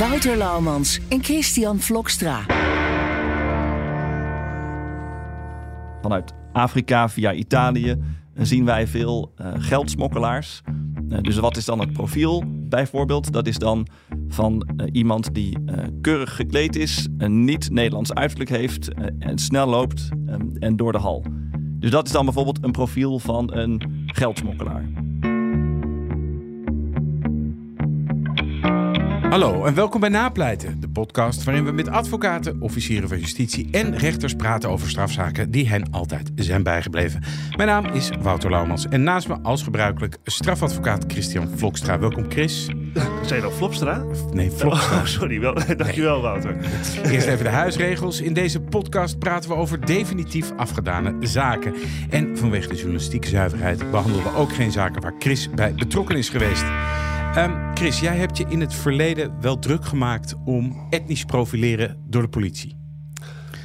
Wouter Laumans en Christian Vlokstra. Vanuit Afrika via Italië zien wij veel uh, geldsmokkelaars. Uh, dus wat is dan het profiel bijvoorbeeld? Dat is dan van iemand die keurig gekleed is, een niet-Nederlands uiterlijk heeft en snel loopt um, en door de hal. Dus dat is dan bijvoorbeeld een profiel van een geldsmokkelaar. Hallo en welkom bij Napleiten, de podcast waarin we met advocaten, officieren van justitie en rechters praten over strafzaken die hen altijd zijn bijgebleven. Mijn naam is Wouter Laumans en naast me als gebruikelijk strafadvocaat Christian Vlokstra. Welkom Chris. Zei je dan Flopstra? Nee, Vlokstra. Oh, sorry, wel, dankjewel Wouter. Eerst even de huisregels. In deze podcast praten we over definitief afgedane zaken. En vanwege de journalistieke zuiverheid behandelen we ook geen zaken waar Chris bij betrokken is geweest. Um, Chris, jij hebt je in het verleden wel druk gemaakt om etnisch profileren door de politie.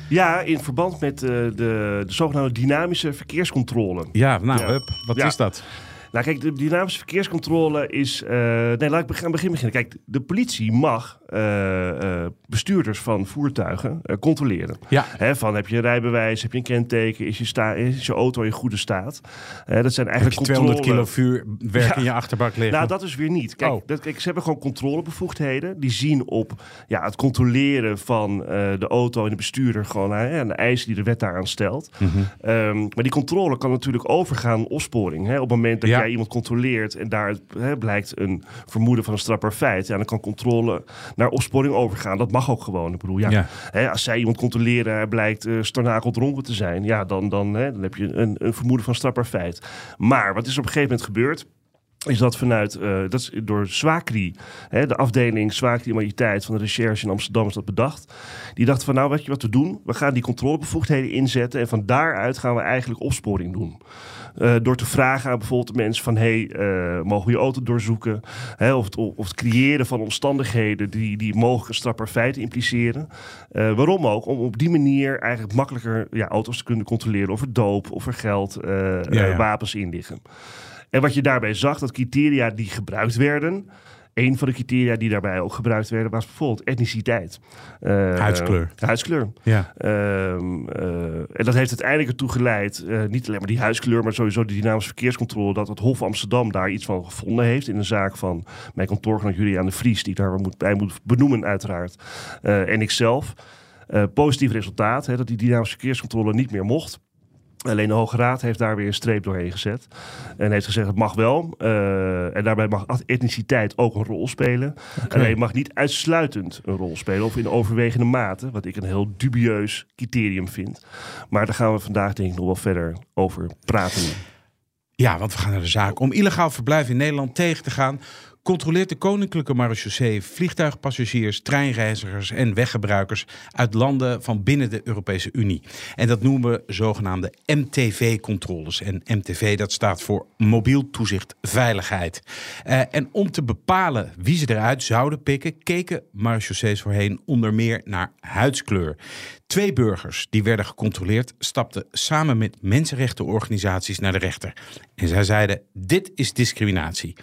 Ja, in verband met uh, de, de zogenaamde dynamische verkeerscontrole. Ja, nou, ja. Hup, wat ja. is dat? Nou, kijk, de dynamische verkeerscontrole is. Uh, nee, laat ik aan begin beginnen. Kijk, de politie mag uh, uh, bestuurders van voertuigen controleren. Ja. He, van heb je een rijbewijs, heb je een kenteken, is je, sta is je auto in goede staat? dat zijn eigenlijk heb je 200 kilo vuurwerk ja. in je achterbak liggen? Nou, dat is weer niet. Kijk, oh. dat, kijk, ze hebben gewoon controlebevoegdheden. Die zien op ja, het controleren van de auto en de bestuurder gewoon aan de eisen die de wet daaraan stelt. Mm -hmm. um, maar die controle kan natuurlijk overgaan op opsporing. Hè, op het moment dat Ja. jij iemand controleert en daar blijkt een vermoeden van een strafbaar feit, ja, dan kan controle naar opsporing overgaan. Dat mag ook gewoon. Ik bedoel, ja, Ja. Hè, als zij iemand controleren, hij blijkt uh, stornakel dronken te zijn, ja, dan, dan, hè, dan heb je een, een vermoeden van strafbaar feit. Maar wat is op een gegeven moment gebeurd? is dat vanuit, uh, dat is door Swakri, hè, de afdeling Swakri-Humaniteit van de recherche in Amsterdam is dat bedacht. Die dacht van nou, weet je wat we doen? We gaan die controlebevoegdheden inzetten en van daaruit gaan we eigenlijk opsporing doen. Uh, door te vragen aan bijvoorbeeld de mensen van... hey, uh, mogen we je auto doorzoeken? Hè, of, het, of het creëren van omstandigheden... die, die mogelijk een strafbaar feit impliceren. Uh, waarom ook? Om op die manier eigenlijk makkelijker ja, auto's te kunnen controleren... of er doop, of er geld, Ja, ja. wapens in liggen. En wat je daarbij zag, dat criteria die gebruikt werden... Een van de criteria die daarbij ook gebruikt werden was bijvoorbeeld etniciteit. Uh, Huidskleur. Huidskleur. Ja. Uh, uh, en dat heeft uiteindelijk ertoe geleid, eh, niet alleen maar die huidskleur, maar sowieso de dynamische verkeerscontrole, dat het Hof Amsterdam daar iets van gevonden heeft in een zaak van mijn kantoorgenoot Julian de Vries, die ik daar moet, bij moet benoemen uiteraard, en ikzelf. Positief resultaat, hè, dat die dynamische verkeerscontrole niet meer mocht. Alleen de Hoge Raad heeft daar weer een streep doorheen gezet. En heeft gezegd, het mag wel. Uh, en daarbij mag etniciteit ook een rol spelen. Okay. Alleen mag niet uitsluitend een rol spelen. Of in overwegende mate. Wat ik een heel dubieus criterium vind. Maar daar gaan we vandaag denk ik nog wel verder over praten. Ja, want we gaan naar de zaak. Om illegaal verblijf in Nederland tegen te gaan... controleert de Koninklijke Marechaussee vliegtuigpassagiers, treinreizigers en weggebruikers uit landen van binnen de Europese Unie. En dat noemen we zogenaamde MTV-controles. En MTV dat staat voor Mobiel Toezicht Veiligheid. Uh, en om te bepalen wie ze eruit zouden pikken, keken marechaussees voorheen onder meer naar huidskleur. Twee burgers die werden gecontroleerd stapten samen met mensenrechtenorganisaties naar de rechter. En zij zeiden: dit is discriminatie.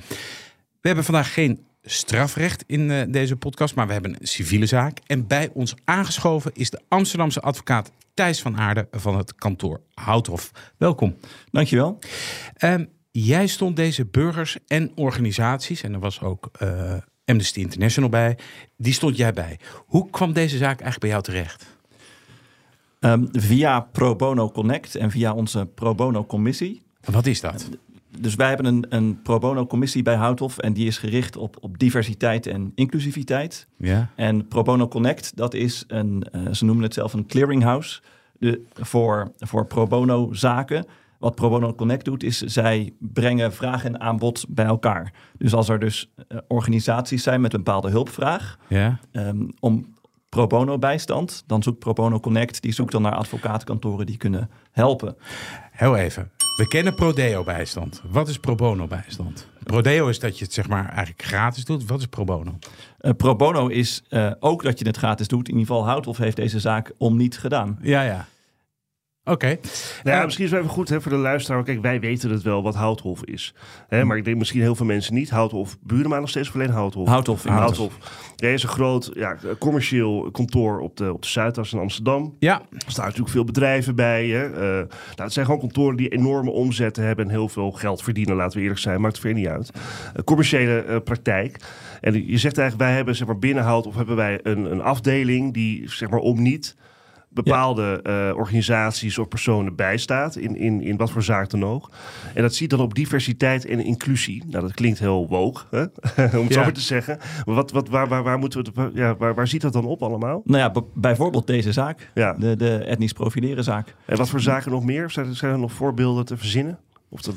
We hebben vandaag geen strafrecht in uh, deze podcast, maar we hebben een civiele zaak. En bij ons aangeschoven is de Amsterdamse advocaat Thijs van Aarde van het kantoor Houthof. Welkom. Dankjewel. Um, jij stond deze burgers en organisaties, en er was ook uh, Amnesty International bij, die stond jij bij. Hoe kwam deze zaak eigenlijk bij jou terecht? Um, via Pro Bono Connect en via onze Pro Bono Commissie. Wat is dat? Dus wij hebben een, een pro bono commissie bij Houthof en die is gericht op, op diversiteit en inclusiviteit. Ja. En Pro Bono Connect, dat is een, uh, ze noemen het zelf een clearinghouse de, voor, voor pro bono zaken, wat Pro Bono Connect doet, is zij brengen vraag en aanbod bij elkaar. Dus als er dus eh, organisaties zijn met een bepaalde hulpvraag Ja. ehm, om pro bono bijstand, dan zoekt Pro Bono Connect, die zoekt dan naar advocatenkantoren die kunnen helpen. Heel even. We kennen Prodeo bijstand. Wat is pro bono bijstand? Prodeo is dat je het zeg maar eigenlijk gratis doet. Wat is pro bono? Eh, pro bono is eh, ook dat je het gratis doet. In ieder geval Houthof heeft deze zaak om niet gedaan. Ja, ja. Oké. Nou ja, Eh, misschien is het even goed hè, voor de luisteraar. Kijk, wij weten het wel wat Houthof is. Hè, maar ik denk misschien heel veel mensen niet. Houthof, Buurma nog steeds of alleen Houthof? Houthof. Houthof. Er is een groot ja, commercieel kantoor op de, op de Zuidas in Amsterdam. Ja. Er staan natuurlijk veel bedrijven bij. Hè. Eh, nou, het zijn gewoon kantoren die enorme omzetten hebben en heel veel geld verdienen, laten we eerlijk zijn. Maakt het ver niet uit. Een commerciële eh, praktijk. En je zegt eigenlijk, wij hebben zeg maar, binnen Houthof hebben wij een, een afdeling die zeg maar om niet bepaalde eh, organisaties of personen bijstaat in, in, in wat voor zaak dan ook. En dat ziet dan op diversiteit en inclusie. Nou, dat klinkt heel hè? om het zo maar te zeggen. Maar wat, wat, waar, waar, waar, moeten we het, ja, waar, waar ziet dat dan op allemaal? Nou ja, bijvoorbeeld deze zaak, Ja. de, de etnisch profileren zaak. En wat voor zaken nog meer? Zijn, er- zijn er nog voorbeelden te verzinnen? Of te,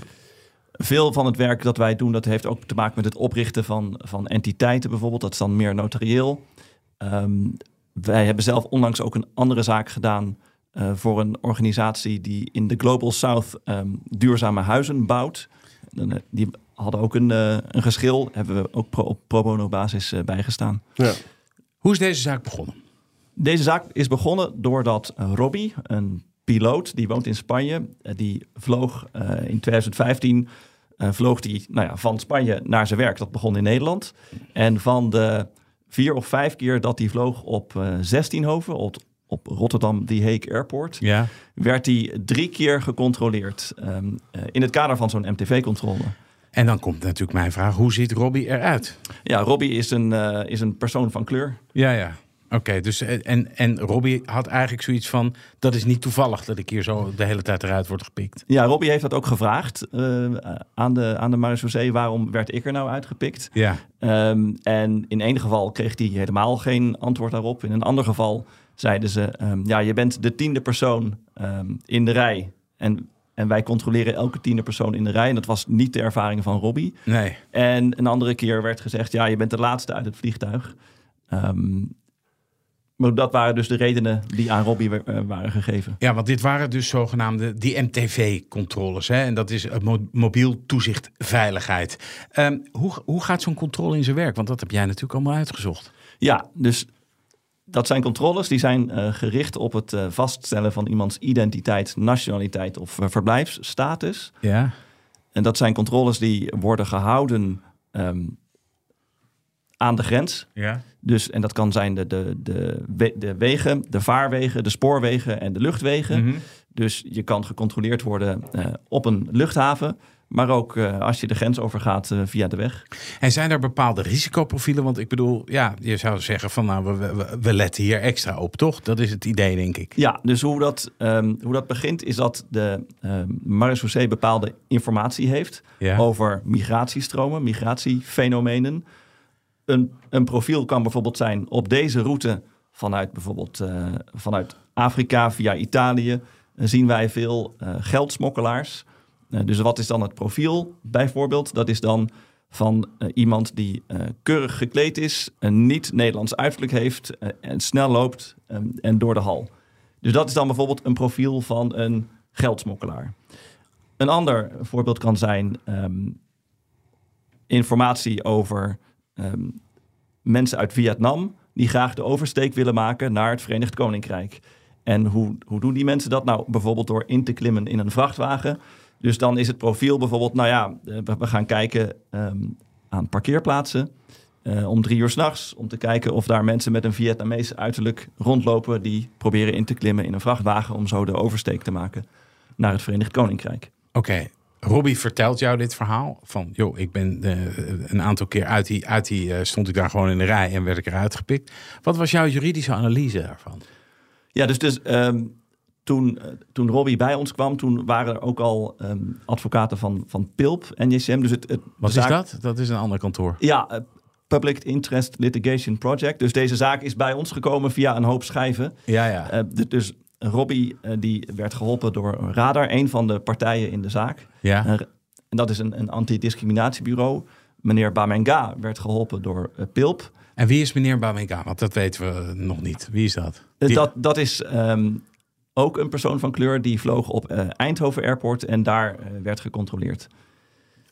Veel van het werk dat wij doen, dat heeft ook te maken met het oprichten van, van entiteiten bijvoorbeeld. Dat is dan meer notarieel. Ehm, wij hebben zelf onlangs ook een andere zaak gedaan eh, voor een organisatie die in de Global South ehm, duurzame huizen bouwt. En, eh, die hadden ook een, eh, een geschil, hebben we ook pro, op pro bono basis bijgestaan. ja. Hoe is deze zaak begonnen? Deze zaak is begonnen doordat Robbie, een piloot, die woont in Spanje, die vloog eh, in 2015 eh, vloog die, nou ja, van Spanje naar zijn werk. Dat begon in Nederland. En van de vier of vijf keer dat hij vloog op eh 16 Hoven, op, op Rotterdam The Hague Airport, Ja. werd hij drie keer gecontroleerd ehm, eh, in het kader van zo'n MTV-controle. En dan komt natuurlijk mijn vraag. Hoe ziet Robbie eruit? Ja, Robbie is een, eh, is een persoon van kleur. Ja, ja. Oké, dus eh, en, en Robbie had eigenlijk zoiets van... dat is niet toevallig dat ik hier zo de hele tijd eruit word gepikt. Ja, Robbie heeft dat ook gevraagd eh, aan de, aan de marechaussee. Waarom werd ik er nou uitgepikt? Ja. Ehm, en in één geval kreeg hij helemaal geen antwoord daarop. In een ander geval zeiden ze... ehm, ja, je bent de tiende persoon ehm, in de rij. En, en wij controleren elke tiende persoon in de rij. En dat was niet de ervaring van Robbie. Nee. En een andere keer werd gezegd... ja, je bent de laatste uit het vliegtuig. Ehm, maar dat waren dus de redenen die aan Robbie eh, waren gegeven. Ja, want dit waren dus zogenaamde die MTV-controles. Hè? En dat is mo- mobiel toezicht veiligheid. Ehm, hoe, hoe gaat zo'n controle in zijn werk? Want dat heb jij natuurlijk allemaal uitgezocht. Ja, dus dat zijn controles die zijn eh, gericht op het eh, vaststellen van iemands identiteit, nationaliteit of eh, verblijfsstatus. Ja. En dat zijn controles die worden gehouden ehm, aan de grens. Ja. Dus, en dat kan zijn de, de, de, de wegen, de vaarwegen, de spoorwegen en de luchtwegen. Mhm. Dus je kan gecontroleerd worden eh, op een luchthaven, maar ook eh, als je de grens overgaat eh, via de weg. En zijn er bepaalde risicoprofielen? Want ik bedoel, ja, je zou zeggen van nou, we, we, we letten hier extra op, toch? Dat is het idee, denk ik. Ja, dus hoe dat, ehm, hoe dat begint is dat de um, marechaussee bepaalde informatie heeft Ja. over migratiestromen, migratiefenomenen. Een, een profiel kan bijvoorbeeld zijn op deze route vanuit bijvoorbeeld eh, vanuit Afrika via Italië eh, zien wij veel eh, geldsmokkelaars. Dus wat is dan het profiel bijvoorbeeld? Dat is dan van iemand die keurig gekleed is, een niet-Nederlands uiterlijk heeft en snel loopt en door de hal. Dus dat is dan bijvoorbeeld een profiel van een geldsmokkelaar. Een ander voorbeeld kan zijn ehm, informatie over ehm, mensen uit Vietnam die graag de oversteek willen maken naar het Verenigd Koninkrijk. En hoe, hoe doen die mensen dat? Nou, bijvoorbeeld door in te klimmen in een vrachtwagen. Dus dan is het profiel bijvoorbeeld, nou ja, eh, we, gaan kijken ehm, aan parkeerplaatsen. eh, om drie uur s'nachts. Om te kijken of daar mensen met een Vietnamees uiterlijk rondlopen. die proberen in te klimmen in een vrachtwagen. om zo de oversteek te maken naar het Verenigd Koninkrijk. Oké, Robbie vertelt jou dit verhaal. Van, joh, ik ben eh, een aantal keer uit die, uit die eh, stond ik daar gewoon in de rij en werd ik eruit gepikt. Wat was jouw juridische analyse daarvan? Ja, dus, dus ehm, toen, eh, toen Robbie bij ons kwam, toen waren er ook al ehm, advocaten van, van PILP, NJCM. Dus het, het, Wat is dat? Dat is een ander kantoor. Ja, Public Interest Litigation Project. Dus deze zaak is bij ons gekomen via een hoop schijven. Ja, ja. Dus Robbie eh, die werd geholpen door Radar, een van de partijen in de zaak. Ja. En, en dat is een, een antidiscriminatiebureau. Meneer Bamenga werd geholpen door eh, Pilp. En wie is meneer Bamenga? Want dat weten we nog niet. Wie is dat? Eh, Die- Dat, dat is ehm, ook een persoon van kleur die vloog op eh, Eindhoven Airport en daar werd gecontroleerd.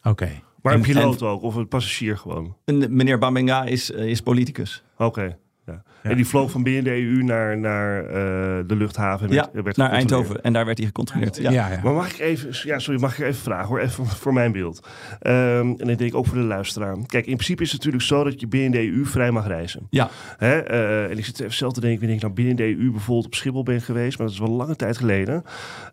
Oké. Maar een En- piloot ook, of een passagier gewoon. En meneer Bamenga is, is politicus. Oké. Ja. En die vloog van binnen de EU naar, naar eh, de luchthaven. En Ja, werd, werd naar. Eindhoven. En daar werd hij gecontroleerd. Ja. Ja, ja. Maar mag ik even, ja, sorry, mag ik even vragen hoor, even voor mijn beeld. Ehm, en ik denk ook voor de luisteraar. Kijk, in principe is het natuurlijk zo dat je binnen de EU vrij mag reizen. Ja. Hè? eh, en ik zit even zelf te denken, wanneer ik nou binnen de EU bijvoorbeeld op Schiphol ben geweest, maar dat is wel lange tijd geleden.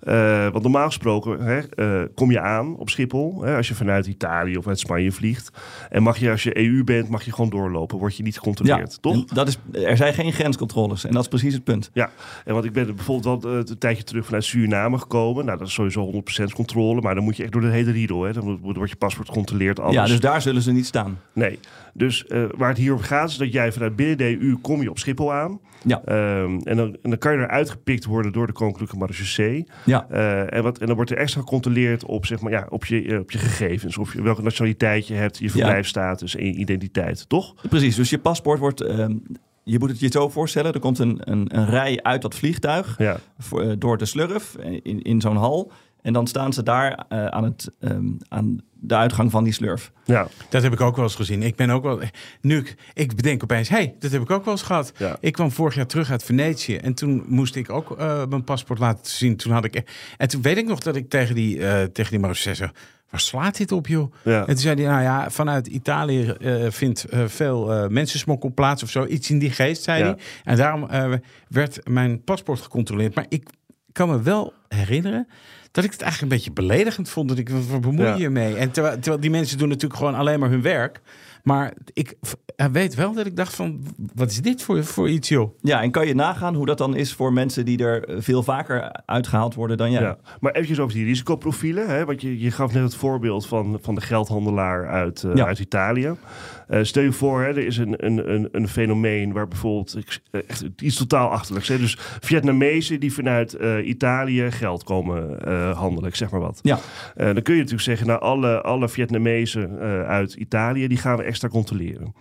Eh, want normaal gesproken hè, eh, kom je aan op Schiphol, hè, als je vanuit Italië of uit Spanje vliegt. En mag je, als je EU bent, mag je gewoon doorlopen, word je niet gecontroleerd, toch? Dat is, er zijn geen grenscontroles. En dat is precies het punt. Ja, en want ik ben bijvoorbeeld wel eh, een tijdje terug vanuit Suriname gekomen. Nou, dat is sowieso 100% controle, maar dan moet je echt door de hele riedel. Hè. Dan wordt- je paspoort gecontroleerd, alles. Ja, dus daar zullen ze niet staan. Nee, dus eh, waar het hier om gaat is dat jij vanuit binnen de EU kom je op Schiphol aan. Ja. Ehm, en, dan, en dan kan je eruit gepikt worden door de Koninklijke Marechaussee. Ja. Eh, en, wat, en dan wordt er extra gecontroleerd op, zeg maar, ja, op, je, op je gegevens. Of je, welke nationaliteit je hebt, je verblijfsstatus en je identiteit, toch? Precies, dus je paspoort wordt... ehm, je moet het je zo voorstellen. Er komt een, een, een rij uit dat vliegtuig Ja. voor, eh, door de slurf in, in zo'n hal. En dan staan ze daar eh, aan, het, ehm, aan de uitgang van die slurf. Ja, Dat heb ik ook wel eens gezien. Ik ben ook wel. Nu ik, ik bedenk opeens, hé, hey, dat heb ik ook wel eens gehad. Ja. Ik kwam vorig jaar terug uit Venetië en toen moest ik ook eh, mijn paspoort laten zien. Toen had ik. En toen weet ik nog dat ik tegen die, eh tegen die Waar slaat dit op, joh? ja. En toen zei hij: Nou ja, vanuit Italië eh, vindt eh, veel eh mensensmokkel plaats of zo. Iets in die geest, zei Ja. hij. En daarom werd mijn paspoort gecontroleerd. Maar ik kan me wel herinneren dat ik het eigenlijk een beetje beledigend vond. Dat ik, wat bemoei je Ja. mee? En terwijl, terwijl die mensen doen natuurlijk gewoon alleen maar hun werk. Maar ik hij weet wel dat ik dacht van, wat is dit voor, voor iets, joh? Ja, en kan je nagaan hoe dat dan is voor mensen die er eh, veel vaker uitgehaald worden dan jij? Ja. Maar eventjes over die risicoprofielen. Hè? Want je, je gaf net het voorbeeld van, van de geldhandelaar uit, eh, Ja. uit Italië. Eh, stel je voor, hè, er is een, een, een, een fenomeen waar bijvoorbeeld echt iets totaal achterlijks. Hè? Dus Vietnamezen die vanuit eh, Italië geld komen eh, handelen, ik zeg maar wat. Ja. Eh, dan kun je natuurlijk zeggen, nou alle, alle Vietnamezen eh, uit Italië, die gaan we extra controleren.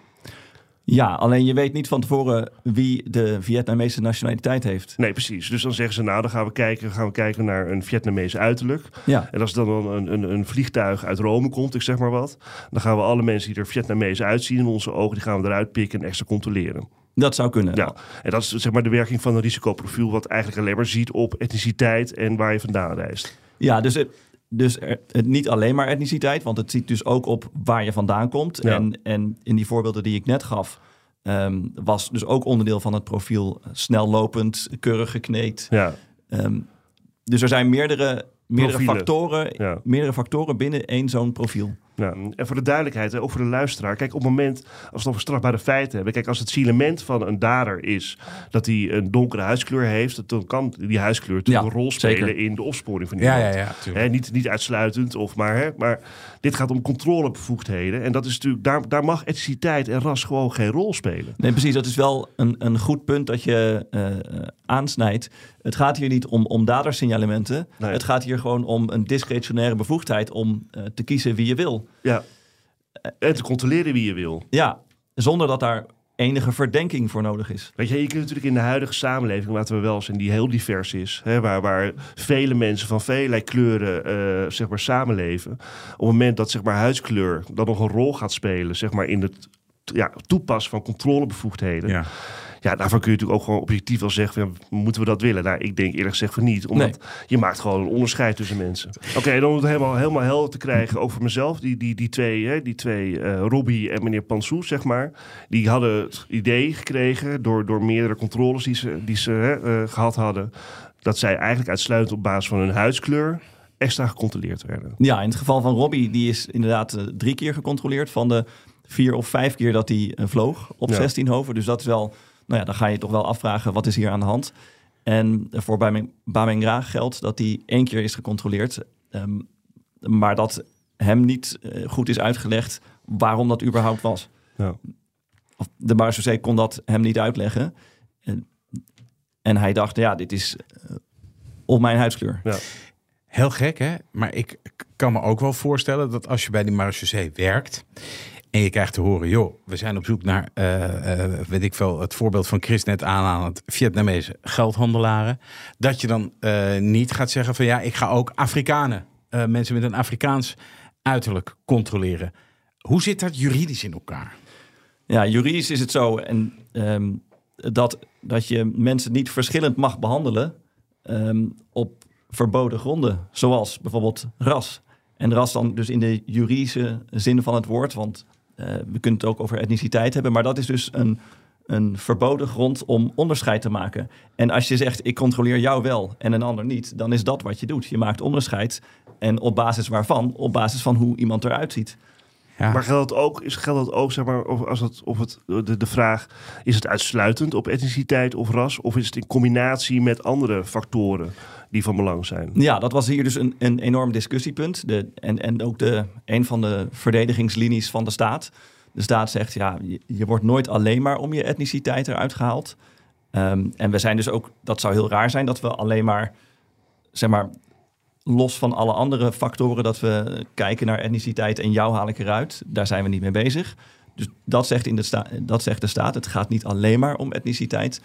Ja, alleen je weet niet van tevoren wie de Vietnamese nationaliteit heeft. Nee, precies. Dus dan zeggen ze, nou dan gaan we kijken, gaan we kijken naar een Vietnamees uiterlijk. Ja, En als dan een, een, een vliegtuig uit Rome komt, ik zeg maar wat, dan gaan we alle mensen die er Vietnamees uitzien in onze ogen, die gaan we eruit pikken en extra controleren. dat zou kunnen. Ja, en dat is zeg maar de werking van een risicoprofiel, wat eigenlijk alleen maar ziet op etniciteit en waar je vandaan reist. Ja, dus, het, dus er, het niet alleen maar etniciteit, want het ziet dus ook op waar je vandaan komt. Ja. En, en in die voorbeelden die ik net gaf, ehm, was dus ook onderdeel van het profiel snel lopend, keurig gekneed. Ja, Ehm, dus er zijn meerdere, meerdere, Profielen. factoren, Ja. meerdere factoren binnen één zo'n profiel. En voor de duidelijkheid, ook voor de luisteraar. Kijk, op het moment, als we het over strafbare feiten hebben. Kijk, als het signalement van een dader is dat hij een donkere huidskleur heeft. Dan kan die huidskleur natuurlijk Ja, een rol spelen zeker. in de opsporing van Ja, iemand. ja, ja. Hè, niet, niet uitsluitend, of maar, hè, maar dit gaat om controlebevoegdheden. En dat is natuurlijk, daar, daar mag etniciteit en ras gewoon geen rol spelen. Nee, precies. Dat is wel een, een goed punt dat je eh, aansnijdt. Het gaat hier niet om, om dadersignalementen. Nee. Het gaat hier gewoon om een discretionaire bevoegdheid om eh, te kiezen wie je wil. Ja. En te controleren wie je wil. Ja, zonder dat daar enige verdenking voor nodig is. Weet je, je kunt natuurlijk in de huidige samenleving, laten we wel zijn, die heel divers is, hè, waar, waar vele mensen van vele kleuren eh, zeg maar, samenleven. Op het moment dat zeg maar, huidskleur dan nog een rol gaat spelen zeg maar, in het ja, toepassen van controlebevoegdheden. Ja. Ja. daarvan kun je natuurlijk ook gewoon objectief wel zeggen, van, ja, moeten we dat willen? Nou, ik denk eerlijk gezegd van niet, omdat je maakt gewoon een onderscheid tussen mensen. Oké, dan om het helemaal, helemaal helder te krijgen, voor mezelf, die, die, die twee, hè, die twee eh, Robbie en meneer Pansou, zeg maar, die hadden het idee gekregen door, door meerdere controles die ze, die ze hè, eh, gehad hadden, dat zij eigenlijk uitsluitend op basis van hun huidskleur extra gecontroleerd werden. Ja, in het geval van Robbie, die is inderdaad eh, drie keer gecontroleerd van de vier of vijf keer dat hij vloog op Ja. 16 hoven. Dus dat is wel, nou ja, dan ga je toch wel afvragen, wat is hier aan de hand? En voor Bameng- Bamengra geldt dat hij één keer is gecontroleerd, ehm, maar dat hem niet eh, goed is uitgelegd waarom dat überhaupt was. Ja. Of de marechaussee kon dat hem niet uitleggen. En, en hij dacht, ja, dit is eh, op mijn huidskleur. Ja. Heel gek, hè? Maar ik kan me ook wel voorstellen dat als je bij die marechaussee werkt... en je krijgt te horen, joh, we zijn op zoek naar, eh, eh, weet ik veel... het voorbeeld van Chris net aan aan het Vietnamese geldhandelaren... dat je dan eh, niet gaat zeggen van ja, ik ga ook Afrikanen... mensen met een Afrikaans uiterlijk controleren. Hoe zit dat juridisch in elkaar? Ja, juridisch is het zo en, ehm, dat, dat je mensen niet verschillend mag behandelen ehm, op verboden gronden, zoals bijvoorbeeld ras. En ras dan dus in de juridische zin van het woord, want we kunnen het ook over etniciteit hebben, maar dat is dus een, een verboden grond om onderscheid te maken. En als je zegt, ik controleer jou wel en een ander niet, dan is dat wat je doet. Je maakt onderscheid en op basis waarvan? Op basis van hoe iemand eruit ziet. Ja. Maar geldt het ook, is, geldt het ook zeg maar, of als het, of het, de, de vraag, is het uitsluitend op etniciteit of ras? Of is het in combinatie met andere factoren die van belang zijn? Ja, dat was hier dus een, een enorm discussiepunt. De, en, en ook de, een van de verdedigingslinies van de staat. De staat zegt, ja, je, wordt nooit alleen maar om je etniciteit eruit gehaald. Ehm, en we zijn dus ook, dat zou heel raar zijn, dat we alleen maar, zeg maar, los van alle andere factoren, dat we kijken naar etniciteit en jou haal ik eruit. Daar zijn we niet mee bezig. Dus dat zegt, in de sta dat zegt de staat. Het gaat niet alleen maar om etniciteit.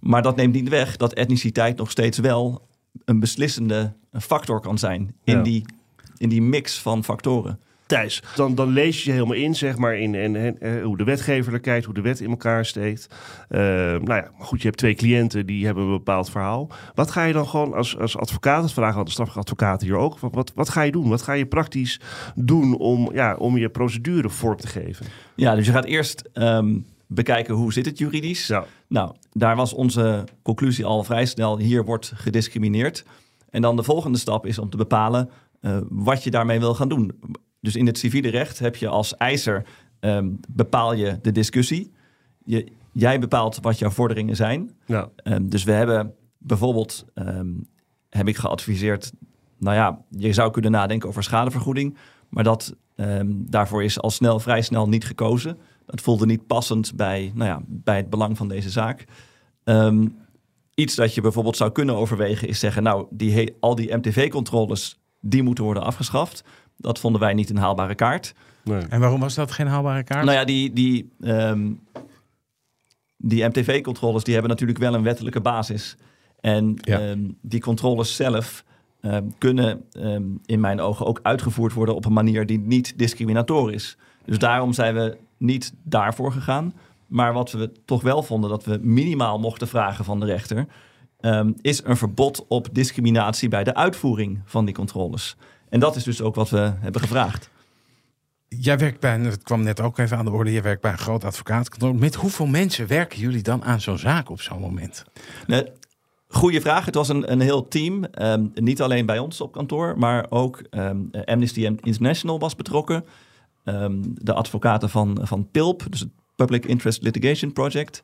Maar dat neemt niet weg dat etniciteit nog steeds wel een beslissende factor kan zijn in, Ja. die, in die mix van factoren. Thijs, dan, dan lees je je helemaal in, zeg maar, in, in, in, eh, hoe de wetgever er kijkt, hoe de wet in elkaar steekt. Eh, nou ja, maar goed, je hebt twee cliënten die hebben een bepaald verhaal. Wat ga je dan gewoon als, als advocaat, dat vragen de strafadvocaten hier ook, wat, wat, wat ga je doen? Wat ga je praktisch doen om, ja, om je procedure vorm te geven? Ja, dus je gaat eerst ehm, bekijken hoe zit het juridisch. Ja. Nou, daar was onze conclusie al vrij snel. Hier wordt gediscrimineerd. En dan de volgende stap is om te bepalen eh, wat je daarmee wil gaan doen. Dus in het civiele recht heb je als eiser ehm, bepaal je de discussie. Je, jij bepaalt wat jouw vorderingen zijn. Ja. Ehm, dus we hebben bijvoorbeeld, ehm, heb ik geadviseerd, nou ja, je zou kunnen nadenken over schadevergoeding, maar dat, daarvoor is al snel, vrij snel niet gekozen. Dat voelde niet passend bij, nou ja, bij het belang van deze zaak. Ehm, iets dat je bijvoorbeeld zou kunnen overwegen is zeggen, nou, die al die MTV-controles, die moeten worden afgeschaft. Dat vonden wij niet een haalbare kaart. Nee. En waarom was dat geen haalbare kaart? Nou ja, die, die, ehm, die MTV-controles die hebben natuurlijk wel een wettelijke basis. En Ja. ehm, die controles zelf ehm, kunnen ehm, in mijn ogen ook uitgevoerd worden op een manier die niet discriminatorisch is. Dus daarom zijn we niet daarvoor gegaan. Maar wat we toch wel vonden dat we minimaal mochten vragen van de rechter, ehm, is een verbod op discriminatie bij de uitvoering van die controles. En dat is dus ook wat we hebben gevraagd. Jij werkt bij, dat kwam net ook even aan de orde, jij werkt bij een groot advocaatkantoor. Met hoeveel mensen werken jullie dan aan zo'n zaak op zo'n moment? Nee, goeie vraag. Het was een, een heel team. Ehm, niet alleen bij ons op kantoor, maar ook ehm, Amnesty International was betrokken. Ehm, de advocaten van, van PILP, dus het Public Interest Litigation Project.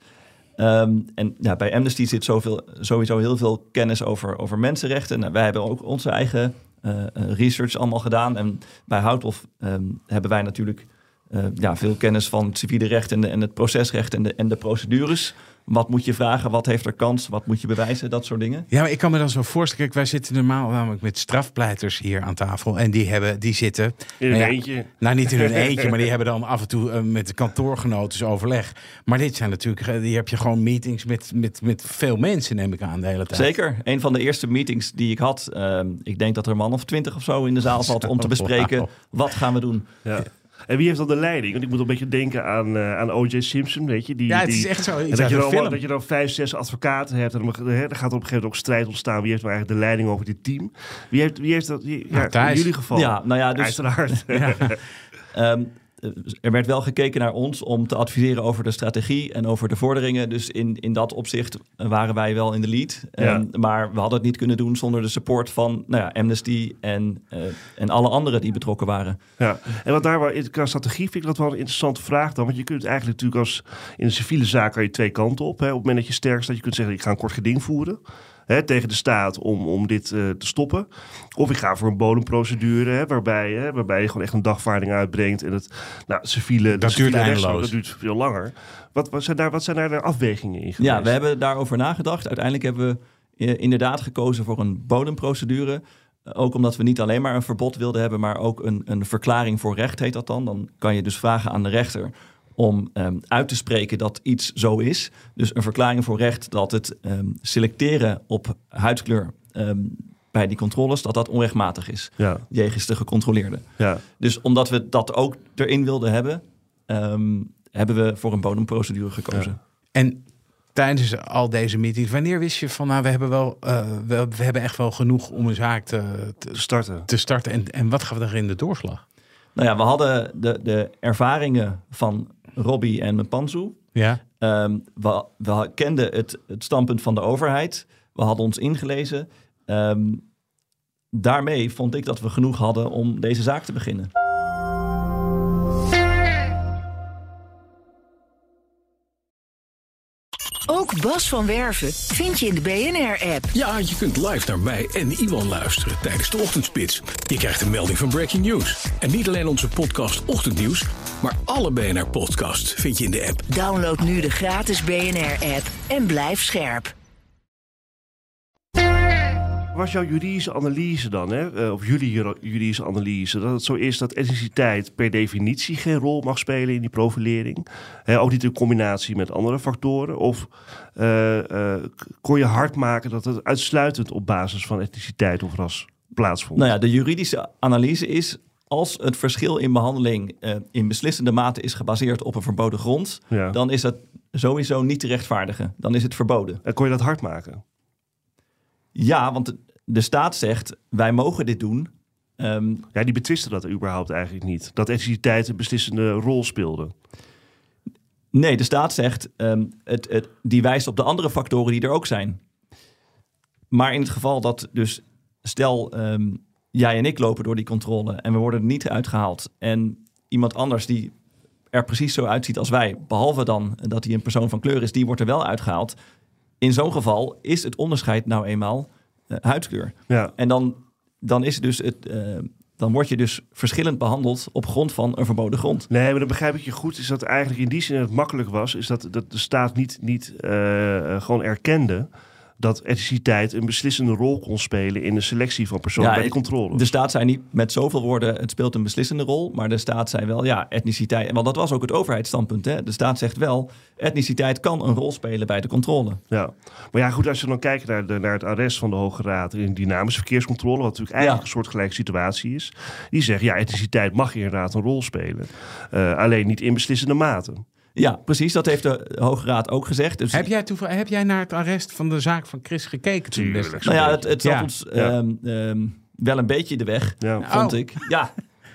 Ehm, en ja, bij Amnesty zit zoveel, sowieso heel veel kennis over, over mensenrechten. Nou, wij hebben ook onze eigen eh, eh, research allemaal gedaan. En bij Houthof ehm, hebben wij natuurlijk eh, ja, veel kennis van het civiele recht en, en het procesrecht en de, en de procedures. Wat moet je vragen? Wat heeft er kans? Wat moet je bewijzen? Dat soort dingen. Ja, maar ik kan me dan zo voorstellen. Kijk, wij zitten normaal namelijk met strafpleiters hier aan tafel. En die, hebben, die zitten. In een nou ja, eentje. Nou, niet in hun eentje, maar die hebben dan af en toe eh, met de kantoorgenoten overleg. Maar dit zijn natuurlijk, eh, die heb je gewoon meetings met, met, met veel mensen, neem ik aan, de hele tijd. Zeker. Een van de eerste meetings die ik had. ehm, ik denk dat er een man of twintig of zo in de zaal zat om te bespreken. Wat gaan we doen? Ja. En wie heeft dan de leiding? Want ik moet een beetje denken aan, eh, aan O.J. Simpson, weet je? Die, Ja, het die, is echt zo. dat je, een dan, film. dat je dan vijf, zes advocaten hebt. En dan, hè, dan gaat er op een gegeven moment ook strijd ontstaan. Wie heeft nou eigenlijk de leiding over dit team? Wie heeft, wie heeft dat? Wie, ja, in jullie geval. Ja, nou ja, dus Uiteraard. Ehm, er werd wel gekeken naar ons om te adviseren over de strategie en over de vorderingen. Dus in, in dat opzicht waren wij wel in de lead. Ja. Ehm, maar we hadden het niet kunnen doen zonder de support van nou ja, Amnesty en, eh, en alle anderen die betrokken waren. Ja, en wat daar in qua strategie vind ik dat wel een interessante vraag dan. Want je kunt eigenlijk natuurlijk als in een civiele zaak kan je twee kanten op. Hè. Op het moment dat je sterk staat, je kunt zeggen ik ga een kort geding voeren. Hè, tegen de staat om, om dit eh, te stoppen. Of ik ga voor een bodemprocedure hè, waarbij, hè, waarbij je gewoon echt een dagvaarding uitbrengt. En het nou, civiele, Dat civiele duurt rechtszaak. Dat duurt veel langer. Wat, wat, zijn, daar, wat zijn daar de afwegingen in geweest? Ja, we hebben daarover nagedacht. Uiteindelijk hebben we eh, inderdaad gekozen voor een bodemprocedure. Eh, Ook omdat we niet alleen maar een verbod wilden hebben, maar ook een, een verklaring voor recht heet dat dan. Dan kan je dus vragen aan de rechter om ehm, uit te spreken dat iets zo is. Dus een verklaring voor recht dat het ehm, selecteren op huidskleur ehm, bij die controles, dat dat onrechtmatig is. Ja, Jegens de gecontroleerde. ja. Dus omdat we dat ook erin wilden hebben, ehm, hebben we voor een bodemprocedure gekozen. En tijdens al deze meetings, wanneer wist je van, nou, we hebben wel, eh, we, we hebben echt wel genoeg om een zaak te, te, Starten. te starten. En, en wat gaat er in de doorslag? Nou ja, we hadden de, de ervaringen van Robbie en Panzu. Ja. Ehm, we, we kenden het, het standpunt van de overheid. We hadden ons ingelezen. Ehm, daarmee vond ik dat we genoeg hadden om deze zaak te beginnen. Ook Bas van Werven vind je in de BNR-app. Ja, je kunt live naar mij en Iwan luisteren tijdens de ochtendspits. Je krijgt een melding van Breaking News. En niet alleen onze podcast Ochtendnieuws, maar alle BNR-podcasts vind je in de app. Download nu de gratis BNR-app en blijf scherp. Was jouw juridische analyse dan, hè? eh, of jullie juridische analyse, dat het zo is dat etniciteit per definitie geen rol mag spelen in die profilering? Hè, ook niet in combinatie met andere factoren? Of eh, eh, kon je hard maken dat het uitsluitend op basis van etniciteit of ras plaatsvond? Nou ja, de juridische analyse is als het verschil in behandeling eh, in beslissende mate is gebaseerd op een verboden grond, Ja. dan is dat sowieso niet te rechtvaardigen. Dan is het verboden. En kon je dat hard maken? Ja, want de- de staat zegt wij mogen dit doen. Ehm, Ja, die betwisten dat überhaupt eigenlijk niet. Dat etniciteit een beslissende rol speelde. nee, de staat zegt ehm, het, het, die wijst op de andere factoren die er ook zijn. Maar in het geval dat dus stel ehm, jij en ik lopen door die controle en we worden er niet uitgehaald en iemand anders die er precies zo uitziet als wij, behalve dan dat hij een persoon van kleur is, die wordt er wel uitgehaald. In zo'n geval is het onderscheid nou eenmaal eh, huidskleur. Ja, En dan, dan, is het dus het, eh, dan word je dus verschillend behandeld op grond van een verboden grond. Nee, maar dan begrijp ik je goed. Is dat eigenlijk in die zin het makkelijk was, is dat, dat de staat niet, niet eh, gewoon erkende dat etniciteit een beslissende rol kon spelen in de selectie van personen Ja, bij de controle. De staat zei niet met zoveel woorden, het speelt een beslissende rol. Maar de staat zei wel, ja, etniciteit. Want dat was ook het overheidsstandpunt. Hè? De staat zegt wel, etniciteit kan een rol spelen bij de controle. Ja, maar ja, goed, als je dan kijkt naar, de, naar het arrest van de Hoge Raad in dynamische verkeerscontrole, wat natuurlijk eigenlijk Ja. een soortgelijke situatie is, die zegt ja, etniciteit mag inderdaad een rol spelen, Eh, alleen niet in beslissende mate. Ja, precies. Dat heeft de Hoge Raad ook gezegd. Dus, Heb jij, toeval, heb jij naar het arrest van de zaak van Chris gekeken? toen nou ja, het, het zat Ja. ons Ja. ehm, ehm, wel een beetje de weg, Ja, vond Oh. ik. Ja,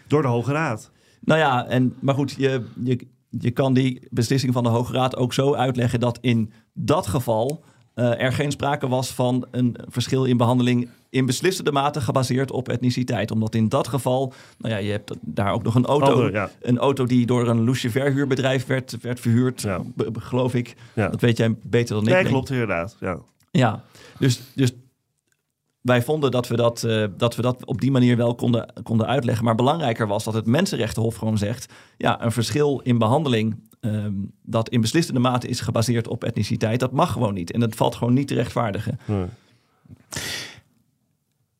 door de Hoge Raad. Nou ja, en, maar goed, je, je, je kan die beslissing van de Hoge Raad ook zo uitleggen dat in dat geval eh, er geen sprake was van een verschil in behandeling in beslissende mate gebaseerd op etniciteit. Omdat in dat geval, nou ja, je hebt daar ook nog een auto, Andere, ja. een auto die door een loesje verhuurbedrijf werd, werd verhuurd, Ja. geloof ik. Ja. Dat weet jij beter dan ik. Nee, klopt inderdaad. Ja. Ja, dus, dus wij vonden dat we dat, eh, dat we dat op die manier wel konden, konden uitleggen. Maar belangrijker was dat het Mensenrechtenhof gewoon zegt... ja, een verschil in behandeling ehm, dat in beslissende mate is gebaseerd op etniciteit... dat mag gewoon niet. En dat valt gewoon niet te rechtvaardigen. Nee.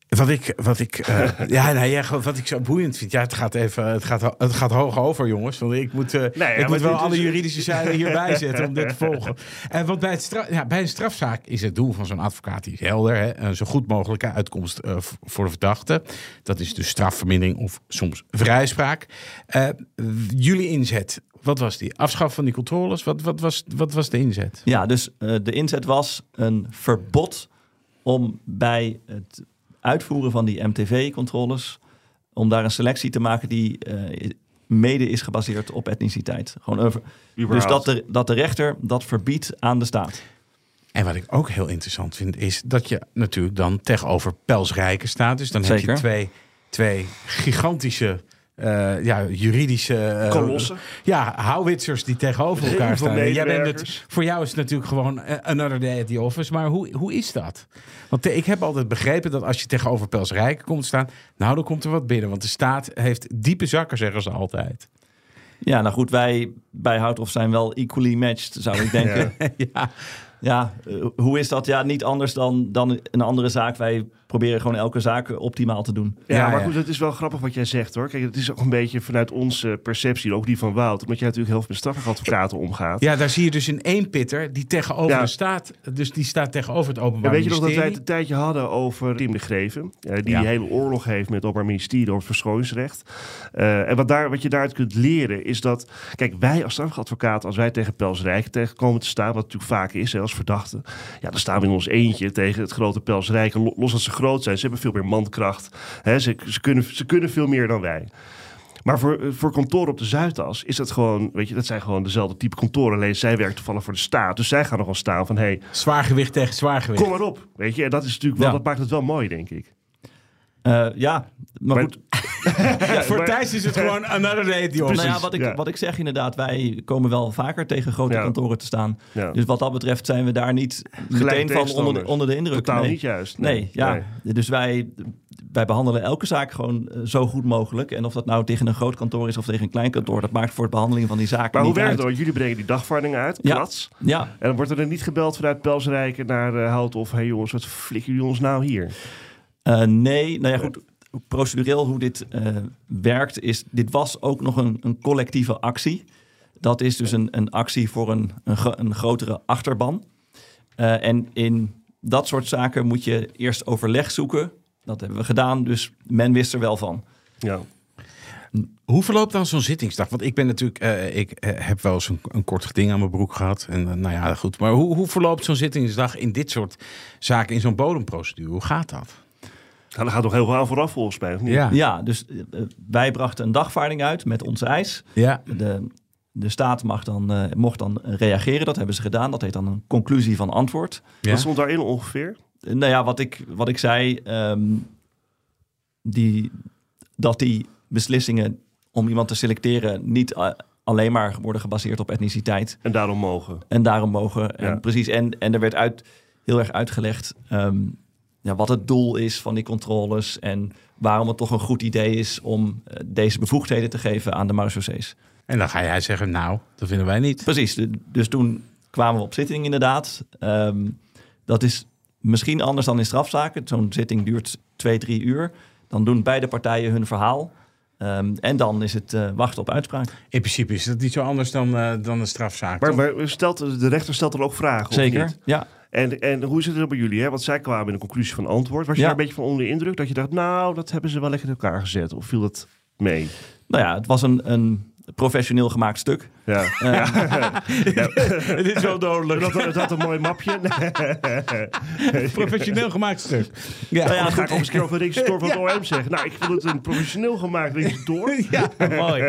Wat ik, wat ik, eh, ja, nou, ja, wat ik zo boeiend vind. Ja, het gaat even, het gaat, het gaat hoog over, jongens. Want ik moet, eh, ja, ik moet wel alle is- juridische zijden hierbij zetten om dit te volgen. En want bij, het stra- ja, bij een strafzaak is het doel van zo'n advocaat die is helder. Hè? Een zo goed mogelijke uitkomst eh, voor de verdachte. Dat is dus strafvermindering of soms vrijspraak. Eh, jullie inzet, wat was die? Afschaf van die controles? Wat, wat, was, wat was de inzet? Ja, dus eh, de inzet was een verbod om bij het uitvoeren van die MTV-controles... om daar een selectie te maken die eh, mede is gebaseerd op etniciteit. Gewoon over, dus dat de, dat de rechter dat verbiedt aan de staat. En wat ik ook heel interessant vind, is dat je natuurlijk dan tegenover pelsrijken staat. Dus dan heb je twee, twee gigantische eh, ja, juridische... eh, Kolossen. Ja, houwitsers die tegenover Heel elkaar staan. Jij bent het, voor jou is het natuurlijk gewoon eh, another day at the office. Maar hoe, hoe is dat? Want ik heb altijd begrepen dat als je tegenover pelsrijken komt te staan... nou, dan komt er wat binnen. Want de staat heeft diepe zakken, zeggen ze altijd. Ja, nou goed, wij bij Houthof zijn wel equally matched, zou ik denken. ja. Ja, eh, hoe is dat? Ja, niet anders dan, dan een andere zaak. Wij proberen gewoon elke zaak optimaal te doen. Ja, Ja, maar ja. goed, het is wel grappig wat jij zegt hoor. Kijk, het is ook een beetje vanuit onze perceptie, ook die van Wout. Omdat jij natuurlijk heel veel met strafrechtadvocaten omgaat. Ja, daar zie je dus een één pitter die tegenover Ja. de staat. Dus die staat tegenover het openbaar En weet je nog dat wij het ministerie. een tijdje hadden over Tim de Greven? eh, die Ja. die hele oorlog heeft met het Openbaar Ministerie over het verschoningsrecht. Eh, en wat, daar, wat je daaruit kunt leren is dat... Kijk, wij als strafrechtadvocaat, als wij tegen Pels Rijk tegenkomen te staan... wat natuurlijk vaak is hè, als verdachte... ja, dan staan we in ons eentje tegen het grote Pels Rijk. En los dat ze groot zijn, ze hebben veel meer mankracht. Hè, ze, ze, kunnen, ze kunnen veel meer dan wij. Maar voor, voor kantoren op de Zuidas is dat gewoon, weet je, dat zijn gewoon dezelfde type kantoren. Alleen zij werkt toevallig voor de staat. Dus zij gaan nog wel staan van, hé, hey, Zwaargewicht tegen zwaargewicht. kom maar op. Weet je, en dat is natuurlijk wel, Ja. dat maakt het wel mooi, denk ik. Eh, ja, maar, Maar- goed. Ja, voor maar- Thijs is het gewoon another day at the office. Nou ja, wat, ik, ja. wat ik zeg inderdaad, wij komen wel vaker tegen grote Ja. kantoren te staan. Ja. Dus wat dat betreft zijn we daar niet meteen van onder de, onder de indruk. Totaal nee. niet juist. Nee, ja. nee. Dus wij, wij behandelen elke zaak gewoon eh, zo goed mogelijk. En of dat nou tegen een groot kantoor is of tegen een klein kantoor, dat maakt voor de behandeling van die zaken Maar hoe werkt het dan? Jullie brengen die dagvaardingen uit, Ja. klats. Ja, En dan wordt er dan niet gebeld vanuit Pelsrijken naar uh, Hout of... hé hey jongens, wat flikken jullie ons nou hier? Eh, nee, nou ja, goed. Procedureel hoe dit eh, werkt is, dit was ook nog een, een collectieve actie. Dat is dus een, een actie voor een, een, gro- een grotere achterban. Eh, en in dat soort zaken moet je eerst overleg zoeken. Dat hebben we gedaan, dus men wist er wel van. Ja. Hoe verloopt dan zo'n zittingsdag? Want ik ben natuurlijk, eh, ik heb wel eens een, een kort geding aan mijn broek gehad. En nou ja, goed. Maar hoe, hoe verloopt zo'n zittingsdag in dit soort zaken, in zo'n bodemprocedure? Hoe gaat dat? Nou, daar gaat nog heel veel aan vooraf volgens mij, of niet? Ja, dus eh, wij brachten een dagvaarding uit met onze eis. Ja. De, de staat mag dan, eh, mocht dan reageren, dat hebben ze gedaan. Dat heet dan een conclusie van antwoord. Ja. Wat stond daarin ongeveer? Nou ja, wat ik, wat ik zei, ehm, die, dat die beslissingen om iemand te selecteren niet eh, alleen maar worden gebaseerd op etniciteit. En daarom mogen. En daarom mogen. En, Ja. precies, en, en er werd uit, heel erg uitgelegd ehm, ja, wat het doel is van die controles. En waarom het toch een goed idee is om eh, deze bevoegdheden te geven aan de marechaussees. En dan ga jij zeggen, nou, dat vinden wij niet. Precies, dus toen kwamen we op zitting inderdaad. Ehm, dat is misschien anders dan in strafzaken. Zo'n zitting duurt twee, drie uur. Dan doen beide partijen hun verhaal. Ehm, en dan is het eh, wachten op uitspraak. In principe is dat niet zo anders dan, eh, dan een strafzaak. Maar, maar stelt, de rechter stelt er ook vragen, of Zeker, niet? ja. En, en hoe zit het bij jullie? Hè? Want zij kwamen in een conclusie van antwoord. Was je daar een beetje van onder de indruk? Dat je dacht, nou, dat hebben ze wel lekker in elkaar gezet. Of viel dat mee? Nou ja, het was een, een professioneel gemaakt stuk. Ja. Het is wel dodelijk. Het had, een mooi mapje. Professioneel gemaakt stuk. Ja, Nou ja, dan ga ik ook eens een keer over regisseur van het OM zeggen. Nou, ik vond het een professioneel gemaakt regisseur. ja mooi.